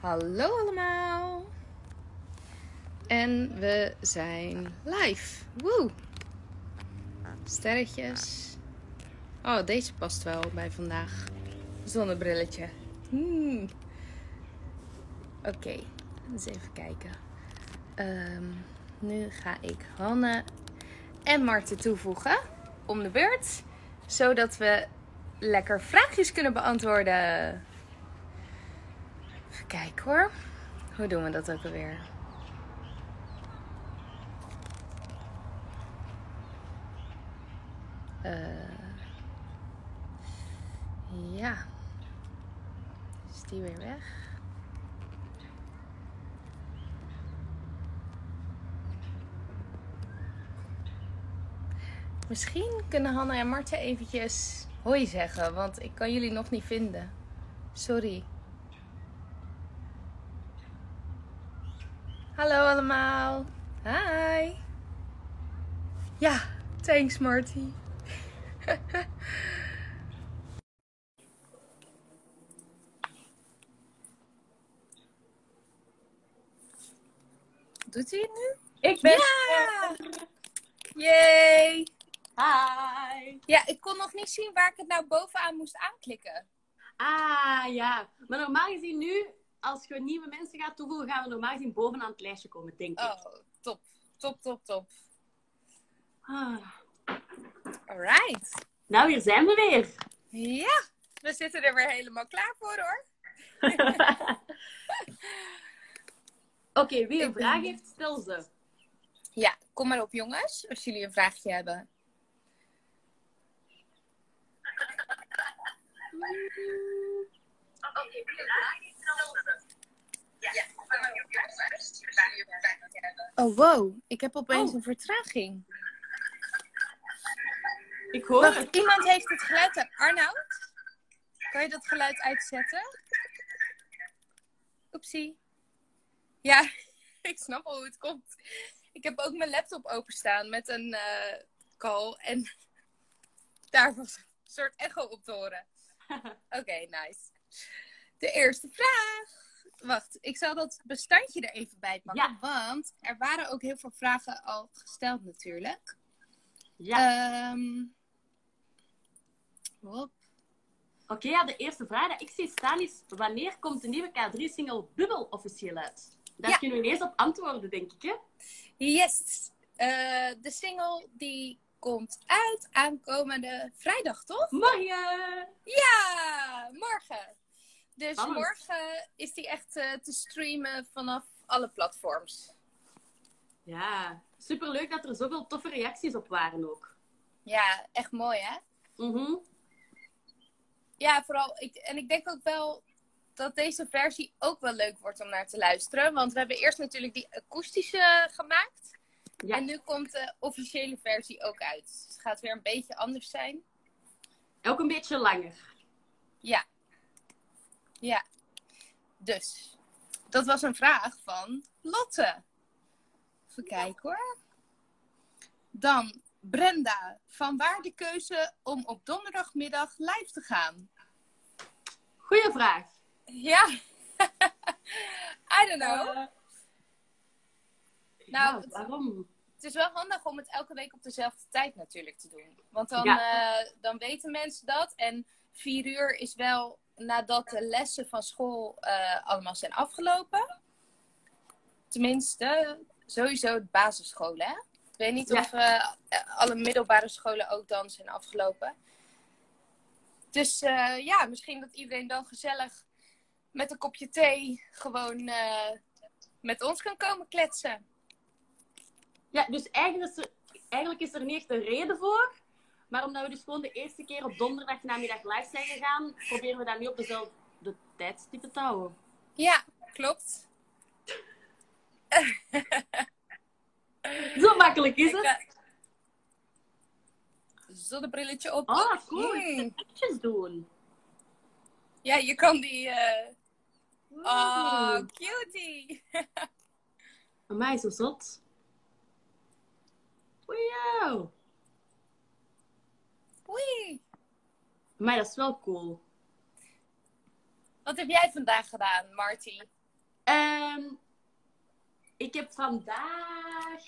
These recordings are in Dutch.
Hallo allemaal. En we zijn live. Woe. Sterretjes. Oh, deze past wel bij vandaag. Zonnebrilletje. Hmm. Oké, eens even kijken. Ehm, nu ga ik Hanne en Marten toevoegen om de beurt. Zodat we lekker vraagjes kunnen beantwoorden. Even kijken hoor. Hoe doen we dat ook alweer? Eh, ja. Is die weer weg? Misschien kunnen Hanna en Marten eventjes hoi zeggen, want ik kan jullie nog niet vinden. Sorry. Hallo allemaal. Hi. Ja, thanks Marty. Doet hij het nu? Ik ben Ja! Yay! Hi! Ja, ik kon nog niet zien waar ik het nou bovenaan moest aanklikken. Ah, ja. Maar normaal gezien nu, als je nieuwe mensen gaat toevoegen, gaan we normaal gezien bovenaan het lijstje komen, denk ik. Oh, top. Top, top, top. Ah. Alright. Nou, hier zijn we weer. Ja, we zitten er weer helemaal klaar voor hoor. Oké, wie een Ik ben- vraag heeft, stel ze. Ja, kom maar op jongens, als jullie een vraagje hebben. Oh wow, ik heb opeens Oh. een vertraging. Ik hoor Wacht, het. iemand heeft het geluid aan. Arnoud? Kan je dat geluid uitzetten? Oepsie. Ja, ik snap al hoe het komt. Ik heb ook mijn laptop openstaan met een eh, call. En daar was een soort echo op te horen. Oké, nice. De eerste vraag. Wacht, ik zal dat bestandje er even bij pakken. Ja. Want er waren ook heel veel vragen al gesteld natuurlijk. Ja. Ehm. Oké, ja, de eerste vraag die ik zie staan is: wanneer komt de nieuwe K3-single Bubbel officieel uit? Daar Ja. kunnen we ineens op antwoorden, denk ik, hè? Yes! Eh, de single die komt uit aankomende vrijdag, toch? Morgen! Ja, morgen. Dus morgen is die echt eh, te streamen vanaf alle platforms. Ja, superleuk dat er zoveel toffe reacties op waren ook. Ja, echt mooi hè? Mhm. Ja, vooral. Ik, en ik denk ook wel dat deze versie ook wel leuk wordt om naar te luisteren. Want we hebben eerst natuurlijk die akoestische gemaakt. Ja. En nu komt de officiële versie ook uit. Dus het gaat weer een beetje anders zijn. Ook een beetje langer. Ja. Ja. Dus, dat was een vraag van Lotte. Even kijken hoor. Dan Brenda. Van waar de keuze om op donderdagmiddag live te gaan? Goeie vraag. Ja. I don't know. Eh, Nou, ja, waarom? Het is wel handig om het elke week op dezelfde tijd natuurlijk te doen. Want dan, Ja. eh, dan weten mensen dat. En vier uur is wel nadat de lessen van school eh, allemaal zijn afgelopen. Tenminste, sowieso de basisscholen. Hè? Ik weet niet Ja. of eh, alle middelbare scholen ook dan zijn afgelopen. Dus eh, ja, misschien dat iedereen dan gezellig met een kopje thee gewoon met ons kan komen kletsen. Ja, dus eigenlijk is, er, eigenlijk is er niet echt een reden voor. Maar omdat we dus gewoon de eerste keer op donderdag namiddag live zijn gegaan, proberen we dat nu op dezelfde tijdstippen te houden. Ja, klopt. Zo makkelijk is het. eh, Zonnebrilletje op. Oh, cool. Mm. Ik doen. Ja, je kan die. eh Oh, cutie. Amai, zo zot. Wow. Oei. Maar dat is wel cool. Wat heb jij vandaag gedaan, Marty? Ehm, ik heb vandaag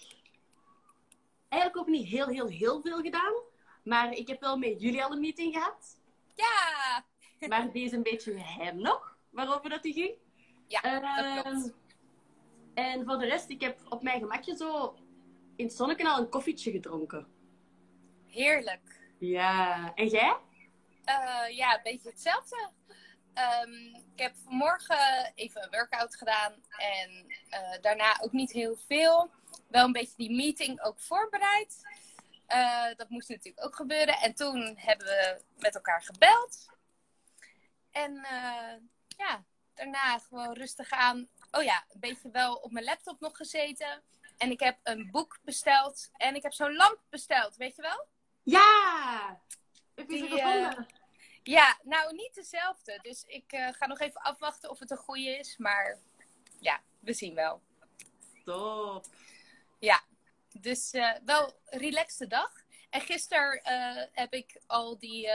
eigenlijk ook niet heel, heel, heel veel gedaan. Maar ik heb wel met jullie al een meeting gehad. Ja! Maar die is een beetje geheim nog, waarover dat die ging. Ja, dat Ehm, klopt. En voor de rest, ik heb op mijn gemakje zo in het zonnekanaal een koffietje gedronken. Heerlijk. Ja. En jij? Eh, ja, een beetje hetzelfde. Ehm, ik heb vanmorgen even een workout gedaan en eh, daarna ook niet heel veel. Wel een beetje die meeting ook voorbereid. Eh, dat moest natuurlijk ook gebeuren. En toen hebben we met elkaar gebeld. En ja, daarna gewoon rustig aan. Oh ja, een beetje wel op mijn laptop nog gezeten. En ik heb een boek besteld. En ik heb zo'n lamp besteld, weet je wel? Ja! Heb je ze Die, eh, gevonden? Ja, nou niet dezelfde. Dus ik eh, ga nog even afwachten of het een goede is. Maar ja, we zien wel. Top. Ja, dus eh, wel relaxte dag. En gisteren heb ik al die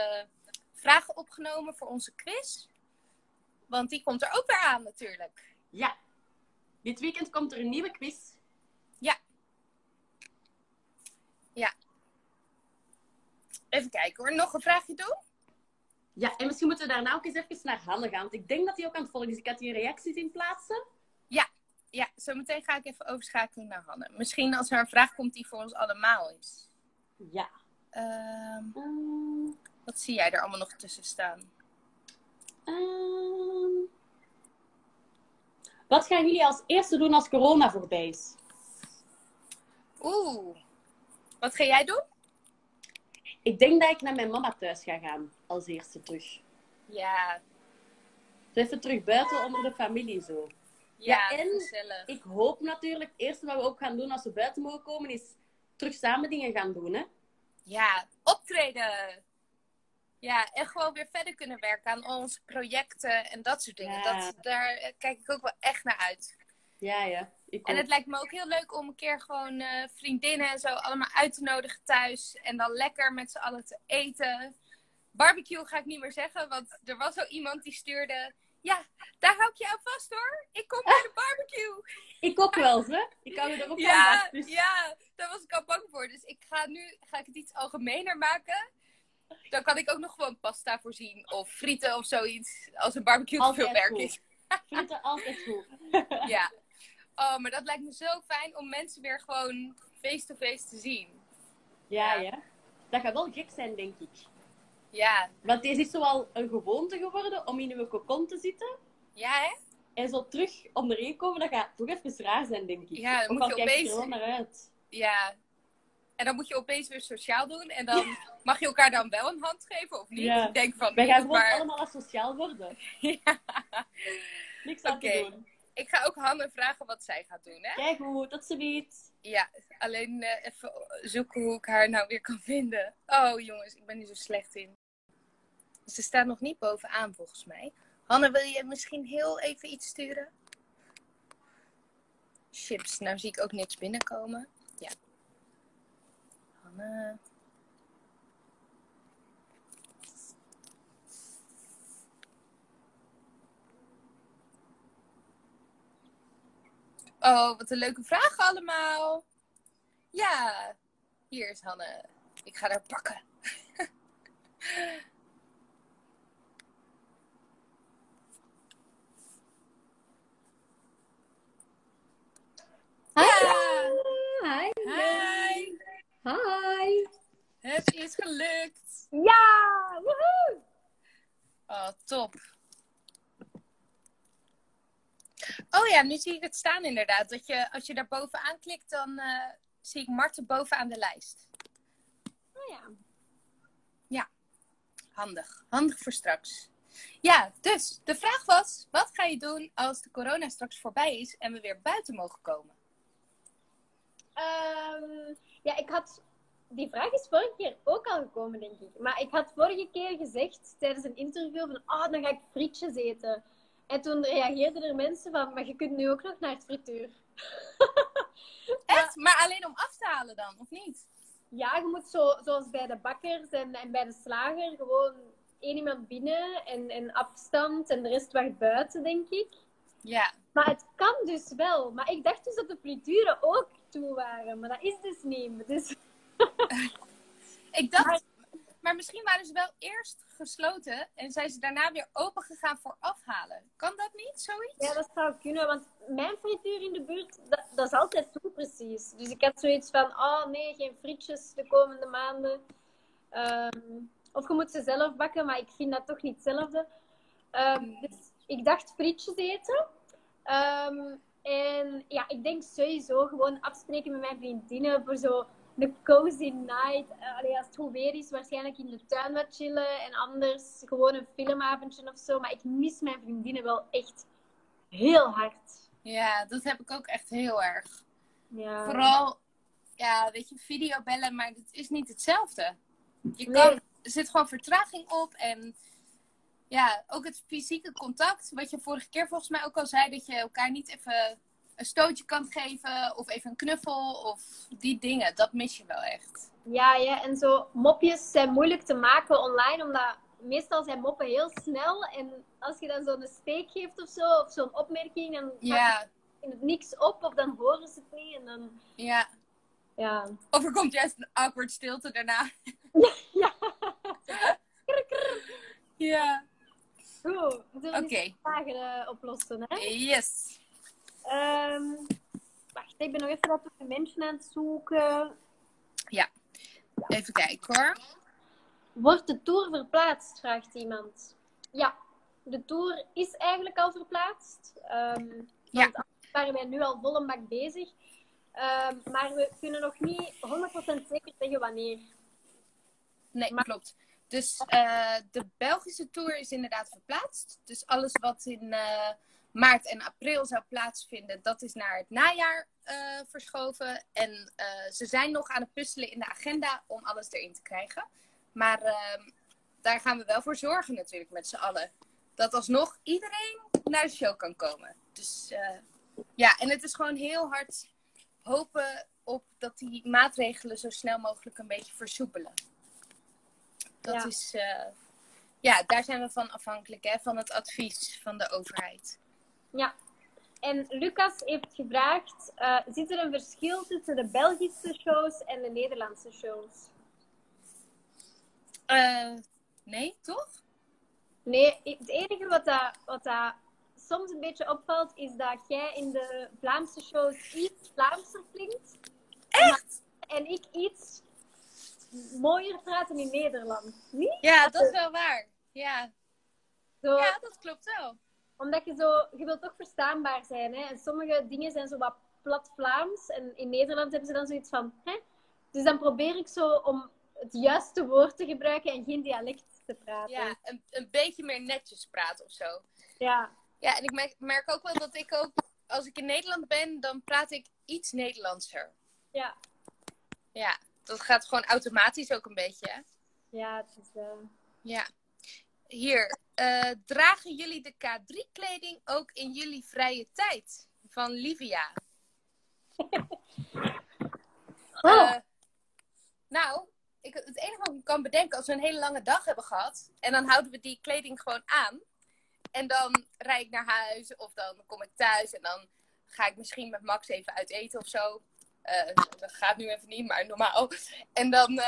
vragen opgenomen voor onze quiz. Want die komt er ook weer aan natuurlijk. Ja. Dit weekend komt er een nieuwe quiz. Even kijken hoor. Nog een vraagje doen? Ja, en misschien moeten we daarna ook eens even naar Hanne gaan. Want ik denk dat hij ook aan het volgen is. Ik had hier reacties in plaatsen. Ja, zometeen ga ik even overschakelen naar Hanne. Misschien als er een vraag komt die voor ons allemaal is. Ja. Ehm, wat zie jij er allemaal nog tussen staan? ehm. Wat gaan jullie als eerste doen als corona voorbij is? Oeh, wat ga jij doen? Ik denk dat ik naar mijn mama thuis ga gaan. Als eerste terug. Ja, Dus even terug buiten onder de familie zo. ja, Ja, en gezellig. Ik hoop natuurlijk, het eerste wat we ook gaan doen als we buiten mogen komen, is terug samen dingen gaan doen. Hè? Ja, optreden. Ja, en gewoon weer verder kunnen werken aan onze projecten en dat soort dingen. Ja. Dat, daar kijk ik ook wel echt naar uit. Ja, ja. Ik En het lijkt me ook heel leuk om een keer gewoon eh, vriendinnen en zo allemaal uit te nodigen thuis. En dan lekker met z'n allen te eten. Barbecue ga ik niet meer zeggen, want er was al iemand die stuurde... Ja, daar hou ik je aan vast hoor. Ik kom bij de barbecue. Ik ook wel, hè? Ik er ook van Ja, dus- ja, daar was ik al bang voor. Dus ik ga nu ga ik het iets algemener maken. Dan kan ik ook nog gewoon pasta voorzien. Of frieten of zoiets. Als een barbecue te veel werk goed. is. Frieten altijd goed. Ja. Oh, maar dat lijkt me zo fijn om mensen weer gewoon face-to-face te zien. Ja, Ja. ja. Dat gaat wel gek zijn, denk ik. Ja. Want deze is zoal een gewoonte geworden om in uw cocon te zitten. Ja, hè? En zo terug onderheen komen, dat gaat toch even raar zijn, denk ik. Ja, dan Ook moet je opeens- er wel naar uit. Ja. En dan moet je opeens weer sociaal doen. En dan mag je elkaar dan wel een hand geven of niet. Ja. Ik denk van Wij gaan gewoon maar... allemaal asociaal worden. Ja. Niks aan te doen. Ik ga ook Hanne vragen wat zij gaat doen, hè? Kijk goed, tot ziens. Ja, alleen eh, even zoeken hoe ik haar nou weer kan vinden. Oh jongens, ik ben hier zo slecht in. Ze staat nog niet bovenaan volgens mij. Hanne, wil je misschien heel even iets sturen? Chips, nou zie ik ook niks binnenkomen. Ja. Hanne. Oh, wat een leuke vragen allemaal. Ja, hier is Hanne. Ik ga haar pakken. Ja. Hi. Hi. Hi. Het is gelukt. Ja! Woehoe! Oh, top. Oh ja, nu zie ik het staan inderdaad. Dat je, als je daar bovenaan klikt, dan eh, zie ik Marten bovenaan de lijst. Oh ja. Handig. Handig voor straks. Ja, dus de vraag was: wat ga je doen als de corona straks voorbij is en we weer buiten mogen komen? Ehm, ja, ik had... Die vraag is vorige keer ook al gekomen, denk ik. Maar ik had vorige keer gezegd tijdens een interview van... Oh, dan ga ik frietjes eten. En toen reageerden er mensen van... Maar je kunt nu ook nog naar het frituur. Echt? Maar alleen om af te halen dan, of niet? Ja, je moet zo, zoals bij de bakkers en, en bij de slager... Gewoon één iemand binnen en, en afstand. En de rest wacht buiten, denk ik. Ja. Maar het kan dus wel. Maar ik dacht dus dat de frituren ook toe waren. Maar dat is dus niet. Dus... Ik dacht, maar misschien waren ze wel eerst gesloten en zijn ze daarna weer open gegaan voor afhalen. Kan dat niet, zoiets? Ja, dat zou kunnen. Want mijn frituur in de buurt, dat, dat is altijd toe precies. Dus ik had zoiets van, oh nee, geen frietjes de komende maanden. Ehm, of je moet ze zelf bakken, maar ik vind dat toch niet hetzelfde. Ehm, dus ik dacht frietjes eten. Ehm, en ja, ik denk sowieso gewoon afspreken met mijn vriendinnen voor zo een cozy night. Uh, allee, als het goed weer is, waarschijnlijk in de tuin wat chillen. En anders gewoon een filmavondje of zo. Maar ik mis mijn vriendinnen wel echt heel hard. Ja, dat heb ik ook echt heel erg. Ja. Vooral, ja, weet je, videobellen, maar het is niet hetzelfde. Je Nee. kan, er zit gewoon vertraging op en ja, ook het fysieke contact. Wat je vorige keer volgens mij ook al zei, dat je elkaar niet even een stootje kan geven of even een knuffel of die dingen. Dat mis je wel echt. Ja, ja, en zo mopjes zijn moeilijk te maken online, omdat meestal zijn moppen heel snel. En als je dan zo'n steek geeft of zo, of zo'n opmerking, dan Ja, er het niks op, of dan horen ze het niet. En dan, ja. ja. Of er komt juist een awkward stilte daarna. ja. Ja. Goed, we zullen vragen eh, oplossen, hè? Yes. Ehm, wacht, ik ben nog even wat mensen aan het zoeken. Even kijken hoor. Wordt de tour verplaatst? Vraagt iemand. Ja, de tour is eigenlijk al verplaatst. Ehm Ja. Waren wij nu al vol een bak bezig. Ehm, maar we kunnen nog niet 100% zeker zeggen wanneer. Nee, Maar- klopt. Dus eh, de Belgische tour is inderdaad verplaatst. Dus alles wat in eh, maart en april zou plaatsvinden, dat is naar het najaar eh, verschoven. En eh, ze zijn nog aan het puzzelen in de agenda om alles erin te krijgen. Maar ehm, daar gaan we wel voor zorgen natuurlijk met z'n allen. Dat alsnog iedereen naar de show kan komen. Dus eh, ja, en het is gewoon heel hard hopen op dat die maatregelen zo snel mogelijk een beetje versoepelen. Dat Ja. is, ja, daar zijn we van afhankelijk, hè, van het advies van de overheid. Ja. En Lucas heeft gevraagd: eh, zit er een verschil tussen de Belgische shows en de Nederlandse shows? Eh, nee, toch? Nee, het enige wat, dat, wat dat soms een beetje opvalt, is dat jij in de Vlaamse shows iets Vlaamser klinkt. Echt? En ik iets mooier praten in Nederland. Niet? Ja, dat is wel waar. Ja, Zo, ja dat klopt wel. Omdat je zo, je wilt toch verstaanbaar zijn. Hè? En sommige dingen zijn zo wat plat Vlaams. En in Nederland hebben ze dan zoiets van, hè? Dus dan probeer ik zo om het juiste woord te gebruiken en geen dialect te praten. Ja, een, een beetje meer netjes praten of zo. ja. Ja, en ik merk, ook wel dat ik ook, als ik in Nederland ben, dan praat ik iets Nederlandser. Ja, Ja, dat gaat gewoon automatisch ook een beetje, hè? ja het is... eh, Ja. Hier, eh, dragen jullie de K3-kleding ook in jullie vrije tijd? Van Livia. Oh, Eh, nou, ik, het enige wat ik kan bedenken, als we een hele lange dag hebben gehad, en dan houden we die kleding gewoon aan. En dan rijd ik naar huis, of dan kom ik thuis, en dan ga ik misschien met Max even uit eten of zo. Eh, dat gaat nu even niet, maar normaal. En dan,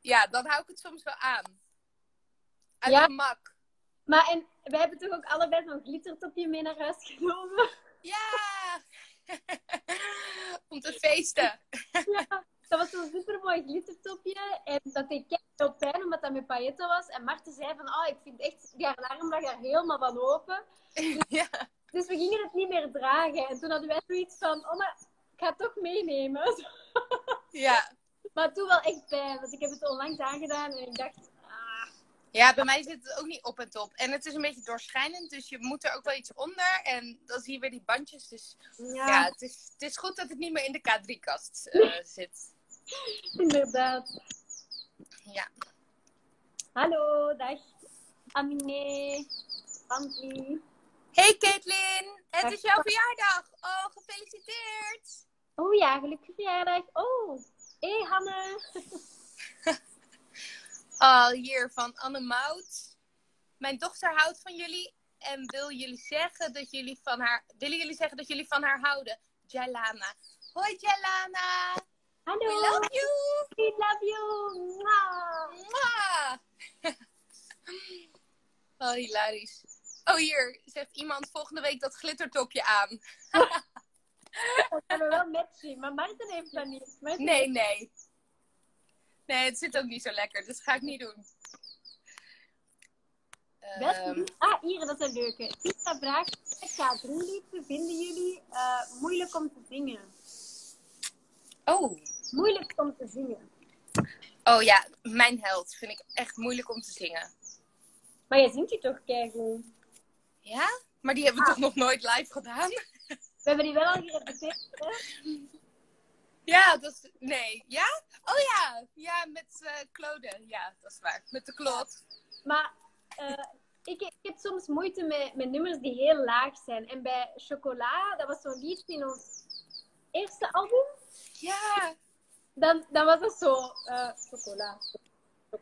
ja, dan hou ik het soms wel aan. Uit Ja. gemak. Maar en we hebben toch ook allebei zo'n glittertopje mee naar huis genomen? Ja! Om te feesten. ja, dat was zo'n supermooi glittertopje. En dat deed kei veel pijn omdat dat met pailletten was. En Marten zei van, oh, ik vind echt, die alarm lag daar helemaal van open. ja. Dus we gingen het niet meer dragen. En toen hadden wij zoiets van, oh, maar ik ga het toch meenemen. ja. Maar toen wel echt pijn, want ik heb het onlangs aangedaan en ik dacht, Ja, bij mij zit het ook niet op en top. En het is een beetje doorschijnend, dus je moet er ook wel iets onder. En dan zie je weer die bandjes. Dus ja, ja, het, is, het is goed dat het niet meer in de K3-kast eh, zit. inderdaad. Ja. Hallo, dag. Aminé, Antli. Hey Caitlin, het Dag. is jouw verjaardag. Oh, gefeliciteerd. Oh ja, gelukkige verjaardag. Oh, hey, Hanne. Oh, hier van Anne Mout. Mijn dochter houdt van jullie en wil jullie zeggen dat jullie van haar, willen jullie zeggen dat jullie van haar houden? Jalana. Hoi Jalana. Hallo. We love you. We love you. Mwah. Mwah. Oh, hilarisch. Oh, hier zegt iemand volgende week dat glittertopje aan. Dat we wel matchen. Maar Marten heeft dat niet. Nee, nee. Nee, het zit ook niet zo lekker, dus ga ik niet doen. Ehm, Ah, hier, dat is een leuke. Tita vraagt, K3 liedje vinden jullie eh, moeilijk om te zingen? oh. Moeilijk om te zingen. oh ja, mijn held vind ik echt moeilijk om te zingen. Maar jij zingt je toch keigoed? Ja? Maar die hebben we toch nog nooit live gedaan? We hebben die wel al gerepeteerd, hè? Ja, dat is... Nee. Ja? Oh ja. Ja, met eh Claude. Ja, dat is waar. Met de klot. Maar eh, ik, ik heb soms moeite met, met nummers die heel laag zijn. En bij Chocola, dat was zo'n lied in ons eerste album, Ja. dan, dan was dat zo... eh chocola.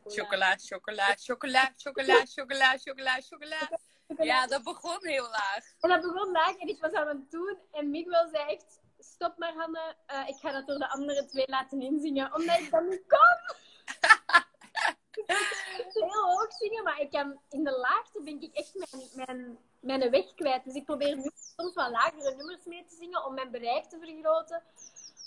Chocola, chocola, chocola, chocola, chocola, chocola, chocola. Ja, dat begon heel laag. En dat begon laag en ik was aan het doen. En Miguel zei echt, stop maar Hanne, eh, ik ga dat door de andere twee laten inzingen. Omdat ik dat niet ik heel hoog zingen, maar ik kan, in de laagte ben ik echt mijn, mijn, mijn weg kwijt. Dus ik probeer nu soms wat lagere nummers mee te zingen om mijn bereik te vergroten.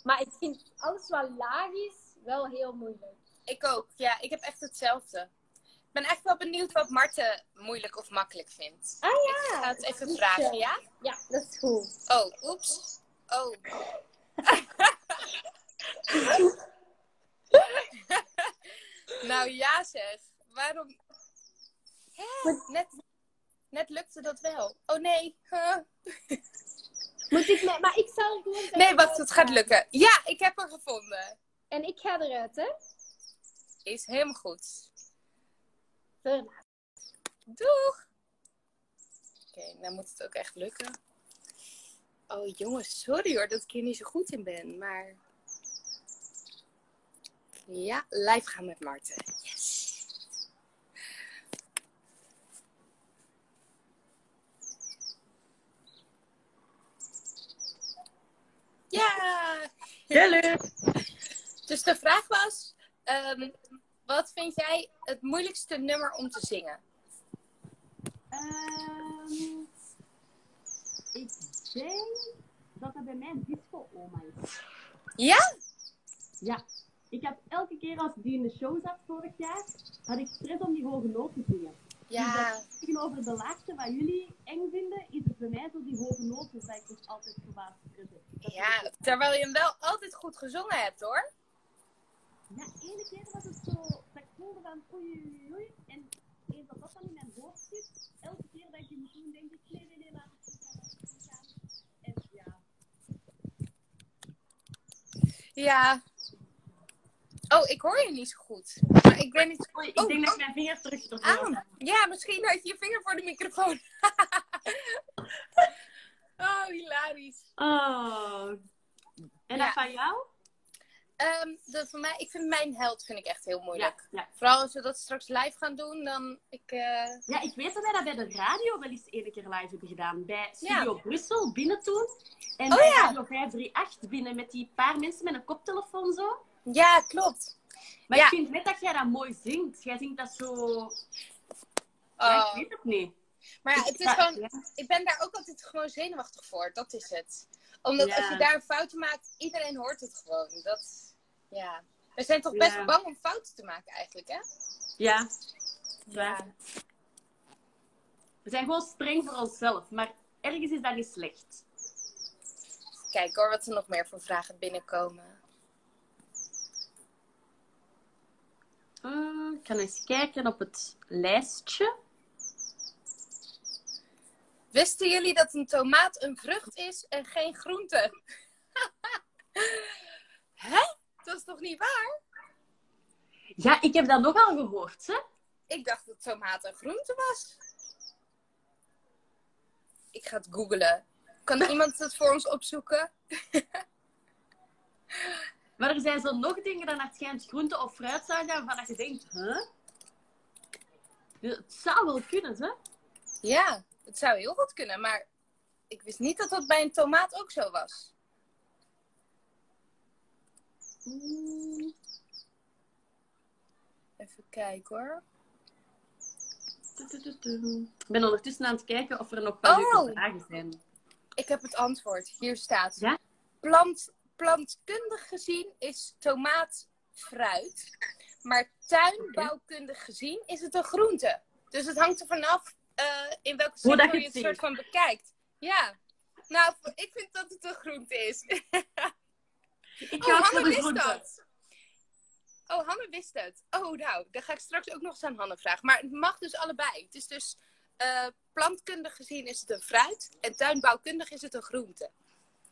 Maar ik vind alles wat laag is wel heel moeilijk. Ik ook. Ja, ik heb echt hetzelfde. Ik ben echt wel benieuwd wat Marten moeilijk of makkelijk vindt. Ah Ik ja! ga het even vragen, ja? Ja, dat is goed. Oh, oeps. Oh. nou ja zeg. Waarom... Hè? Net, net lukte dat wel. Oh nee. Huh? Moet ik met, maar ik zal zeggen Nee, wacht, wat het gaat lukken. Ja, ik heb er gevonden. En ik ga eruit, hè? Is helemaal goed. Doeg! Oké, nou moet het ook echt lukken. Oh jongens, sorry hoor dat ik hier niet zo goed in ben, maar... Ja, live gaan met Marten. Yes! Ja! Hallo. Dus de vraag was, ehm, wat vind jij het moeilijkste nummer om te zingen? Ehm, ik denk dat dat bij mij disco-oma is. Ja? Ja. Ik had elke keer als die in de show zat vorig jaar, had ik stress om die hoge noten te zingen. Ja. Dus tegenover de laagste wat jullie eng vinden, is het bij mij zo die hoge noten dat ik dus altijd verbaasd stress heb. Ja, terwijl je hem wel altijd goed gezongen hebt hoor. Ja, ene keer was het zo, dat ik voelde van oei oei oei. En eens dat dat dan in mijn hoofd zit, elke keer dat ik die moet doen, denk ik nee nee nee, het goed gaan, laat het goed gaan. En ja, Ja. Oh, ik hoor je niet zo goed. Maar ik weet niet. ik Oh, denk dat oh. ik mijn vingers terug ervoor Ah, ja, misschien had je je vinger voor de microfoon. oh, hilarisch. Oh. En Ja. dat van jou? Ehm, dat voor mij, ik vind mijn held vind ik echt heel moeilijk. ja. Vooral als we dat straks live gaan doen, dan ik. eh, ja, ik weet dat wij dat bij de radio wel eens ene keer live hebben gedaan. Bij Ja. Studio Brussel, binnen toen. En Oh bij. Radio 538 binnen met die paar mensen met een koptelefoon zo. Ja, klopt. Maar ik vind net dat jij dat mooi zingt. Jij zingt dat zo... Ja, Oh. ik weet het niet. Maar ja, Ik- het is gewoon. Ik ben daar ook altijd gewoon zenuwachtig voor. Dat is het. Omdat als je daar een fout maakt, iedereen hoort het gewoon. Dat, ja. We zijn toch best Ja. bang om fouten te maken eigenlijk, hè? Ja. Ja. We zijn gewoon streng voor onszelf. Maar ergens is dat niet slecht. Kijk hoor, wat er nog meer voor vragen binnenkomen. Uh, ik ga eens kijken op het lijstje. Wisten jullie dat een tomaat een vrucht is en geen groente? Hè? Dat is toch niet waar? Ja, ik heb dat nogal gehoord. Hè? Ik dacht dat tomaat een groente was. Ik ga het googlen. Kan iemand het voor ons opzoeken? Maar er zijn zo nog dingen dan het schijnt groente of fruit zijn waarvan dat je denkt, huh? Het zou wel kunnen, hè? Ja. het zou heel goed kunnen, maar ik wist niet dat dat bij een tomaat ook zo was. Even kijken hoor. Ik ben ondertussen aan het kijken of er nog wel Oh. vragen zijn. Ik heb het antwoord. Hier staat. Ja? Plant, plantkundig gezien is tomaat fruit. Maar tuinbouwkundig gezien is het een groente. Dus het hangt er vanaf eh in welke dat sector je het het soort van bekijkt. Ja. Nou, ik vind dat het een groente is. Ik Oh, ga Hanne wist groente. dat. Oh, Hanne wist het. Oh, nou, dan ga ik straks ook nog eens aan Hanne vragen. Maar het mag dus allebei. Het is dus eh, plantkundig gezien is het een fruit. En tuinbouwkundig is het een groente.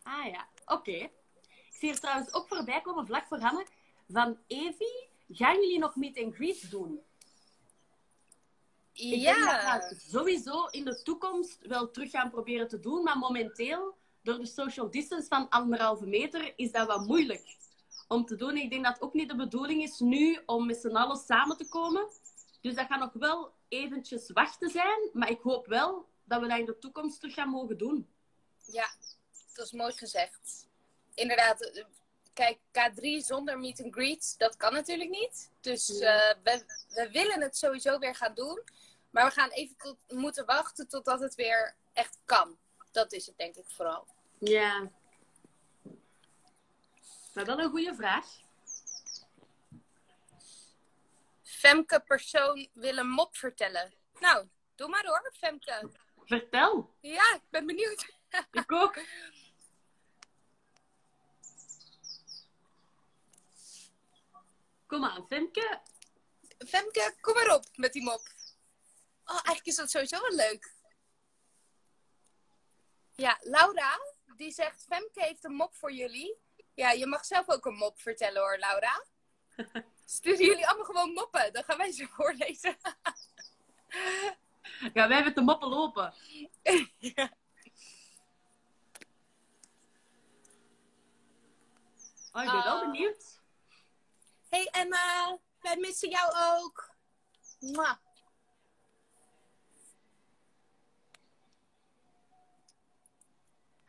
Ah ja, oké. Ik zie er trouwens ook voorbij komen, vlak voor Hanne, van Evie. Gaan jullie nog meet and greet doen? Ik denk dat we sowieso in de toekomst wel terug gaan proberen te doen. Maar momenteel, door de social distance van anderhalve meter, is dat wat moeilijk om te doen. Ik denk dat het ook niet de bedoeling is nu om met z'n allen samen te komen. Dus dat gaat nog wel eventjes wachten zijn. Maar ik hoop wel dat we dat in de toekomst terug gaan mogen doen. Ja, dat is mooi gezegd. Inderdaad, eh, kijk, K3 zonder meet and greet, dat kan natuurlijk niet. Dus eh, we, we willen het sowieso weer gaan doen. Maar we gaan even tot, moeten wachten totdat het weer echt kan. Dat is het denk ik vooral. Ja. Maar wel een goede vraag. Femke persoon wil een mop vertellen. Nou, doe maar hoor, Femke. Vertel. Ja, ik ben benieuwd. Ik ook. Kom aan, Femke. Femke, kom maar op met die mop. Oh, eigenlijk is dat sowieso wel leuk. Ja, Laura, die zegt, Femke heeft een mop voor jullie. Ja, je mag zelf ook een mop vertellen hoor, Laura. Sturen jullie allemaal gewoon moppen, dan gaan wij ze voorlezen. Ja, wij hebben de moppen lopen. Oh, ik ben wel Ah. benieuwd. Hey Emma, wij missen jou ook. Mwah.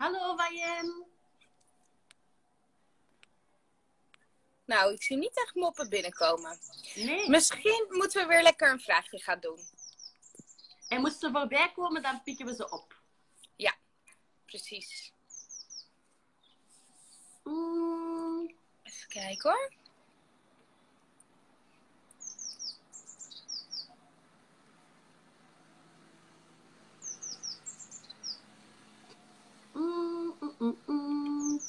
Hallo, Wajem. Nou, ik zie niet echt moppen binnenkomen. Nee. Misschien moeten we weer lekker een vraagje gaan doen. En moesten ze voorbij komen, dan pikken we ze op. Precies. Mm, Even kijken hoor. Mm, mm, mm.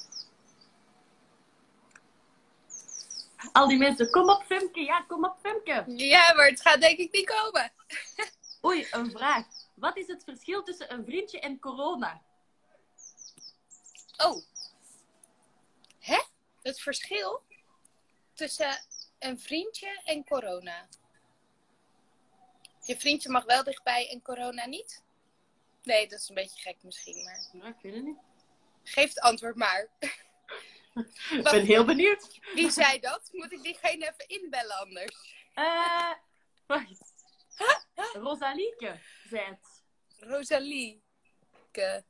Al die mensen, kom op Femke, ja, kom op Femke. Ja, maar het gaat denk ik niet komen. Oei, een vraag. Wat is het verschil tussen een vriendje en corona? Oh. Hè? Het verschil tussen een vriendje en corona. Je vriendje mag wel dichtbij en corona niet? Nee, dat is een beetje gek misschien, maar... Nou, ik weet het niet. Geef het antwoord maar. Ik ben heel benieuwd. Wie zei dat? Moet ik diegene even inbellen anders? Eh, wacht. Rosalieke zei het. Rosalie. Ke.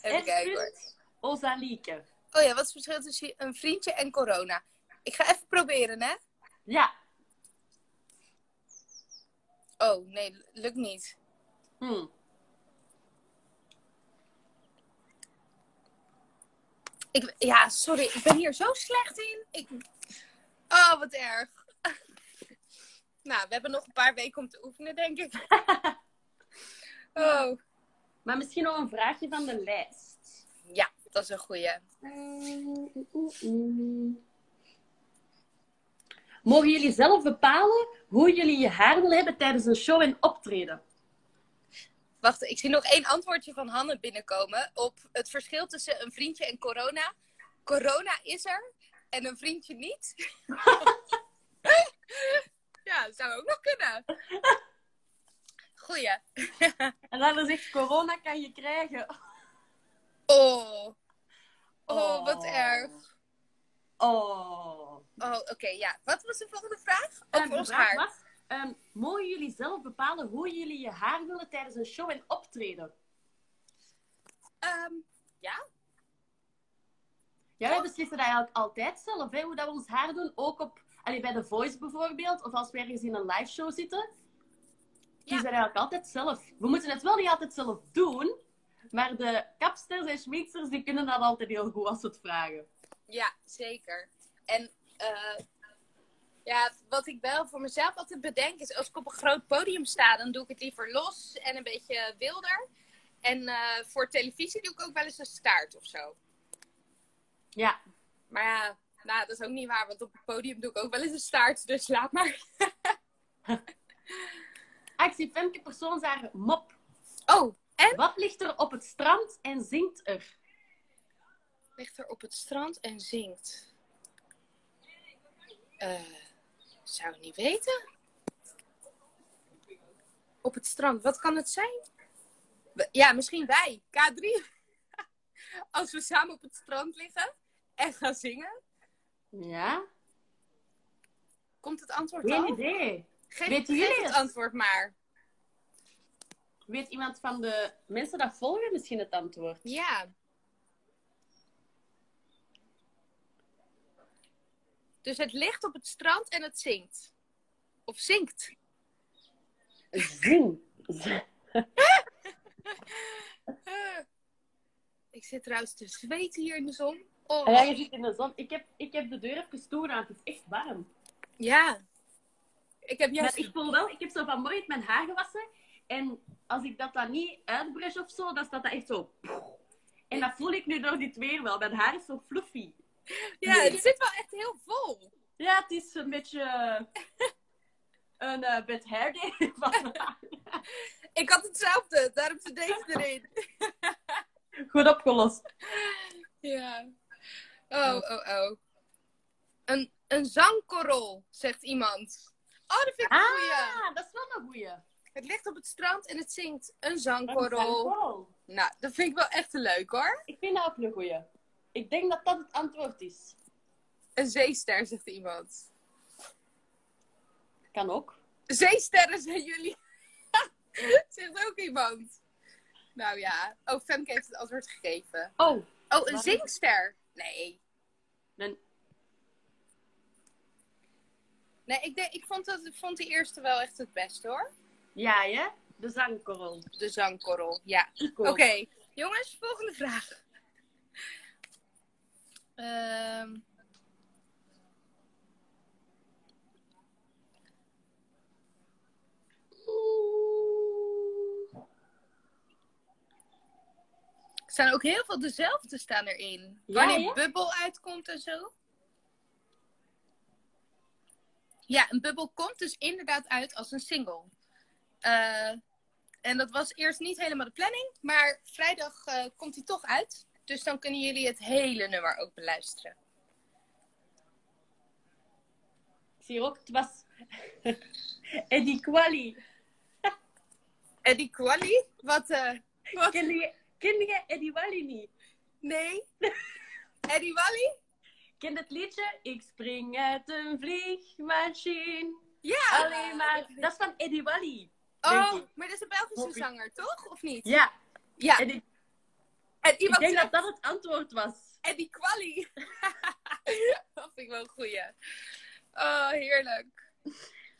Even kijken hoor. Rosalieke. Oh ja, wat is het verschil tussen een vriendje en corona? Ik ga even proberen, hè? Ja. Oh, nee, lukt niet. Hm. Ik, ja, sorry, ik ben hier zo slecht in. Ik... Oh, wat erg. nou, we hebben nog een paar weken om te oefenen, denk ik. oh, Maar misschien nog een vraagje van de lijst. ja, dat is een goeie. Mogen jullie zelf bepalen hoe jullie je haar willen hebben tijdens een show en optreden? Wacht, ik zie nog één antwoordje van Hanne binnenkomen op het verschil tussen een vriendje en corona. Corona is er en een vriendje niet. ja, dat zou ook nog kunnen. Goeie. En dan zegt corona kan je krijgen. Oh. Oh, wat Oh. erg. Oh. Oh, oké, ja. Wat was de volgende vraag? Over ons haar. Ehm, mogen jullie zelf bepalen hoe jullie je haar willen tijdens een show en optreden? Ehm, Ja, wij beslissen dat eigenlijk altijd zelf, hè, hoe dat we ons haar doen. Ook op, allee, bij The Voice bijvoorbeeld, of als we ergens in een live show zitten. Kiezen we eigenlijk altijd zelf. We moeten het wel niet altijd zelf doen, maar de kapsters en schminksters die kunnen dat altijd heel goed als ze het vragen. ja, zeker. En eh, ja, wat ik wel voor mezelf altijd bedenk is, als ik op een groot podium sta, dan doe ik het liever los en een beetje wilder. En eh, voor televisie doe ik ook wel eens een staart of zo. Ja, Maar ja, nou, dat is ook niet waar, want op het podium doe ik ook wel eens een staart, dus laat maar. actie Femke Persoonshaar mop. Oh, en? Wat ligt er op het strand en zingt er? Ligt er op het strand en zingt. Eh, zou ik niet weten. Op het strand, wat kan het zijn? Ja, misschien wij, K3. Als we samen op het strand liggen en gaan zingen, Ja, komt het antwoord geen al? idee. Geef, Weten jullie het het? antwoord maar. Weet iemand van de mensen dat volgen misschien het antwoord? Ja. Dus het ligt op het strand en het zingt. Of zingt. Zing. Ik zit trouwens te zweten hier in de zon. Oh. Ja, je zit in de zon. Ik heb, ik heb de deur even toegedaan. Het is echt warm. Ja. Ik heb Maar juist... ik voel wel, ik heb zo vanmorgen mijn haar gewassen. En als ik dat dan niet uitbrush of zo, dan staat dat echt zo. En dat voel ik nu door dit weer wel. Mijn haar is zo fluffy. Ja, het zit wel echt heel vol. Ja, het is een beetje eh, een uh, day. van- Ik had hetzelfde, daarom zit deze erin. Goed opgelost. Ja. Oh, oh, oh. Een, een zangkorrel, zegt iemand. Oh, dat vind ik een goeie. Ah, dat is wel een goeie. Het ligt op het strand en het zingt. Een Een zangkorrel. zangkorrel. Nou, dat vind ik wel echt leuk hoor. Ik vind dat ook een goeie. Ik denk dat dat het antwoord is. Een zeester, zegt iemand. Kan ook. Zeesterren zijn jullie. zegt ook iemand. Nou ja. Oh, Femke heeft het antwoord gegeven. Oh, Oh, een Waarom? zingster. Nee. een, Nee, ik, denk, ik, vond dat, ik vond die eerste wel echt het beste hoor. ja, hè? De zangkorrel. De zangkorrel, ja. Oké, jongens, volgende vraag. Ehm. Er staan ook heel veel dezelfde staan erin. Ja, Wanneer ja? bubbel uitkomt en zo. Ja, een bubbel komt dus inderdaad uit als een single. Eh, en dat was eerst niet helemaal de planning, maar vrijdag eh, komt hij toch uit. Dus dan kunnen jullie het hele nummer ook beluisteren. Ik zie ook, het was Eddie Quali. Eddie Quali? Wat? wat? Ken je, ken je Eddie Wally niet? Nee? Eddie Wally? Ken het liedje? Ik spring uit een vliegmachine. Ja! Alleen maar. Dat is van Eddie Wally. Oh, maar dat is een Belgische zanger, toch? Of niet? Ja, Ja. Eddie, En ik iemand denk zegt dat dat het antwoord was. Eddie Quali. dat vind ik wel een goeie. Oh, heerlijk.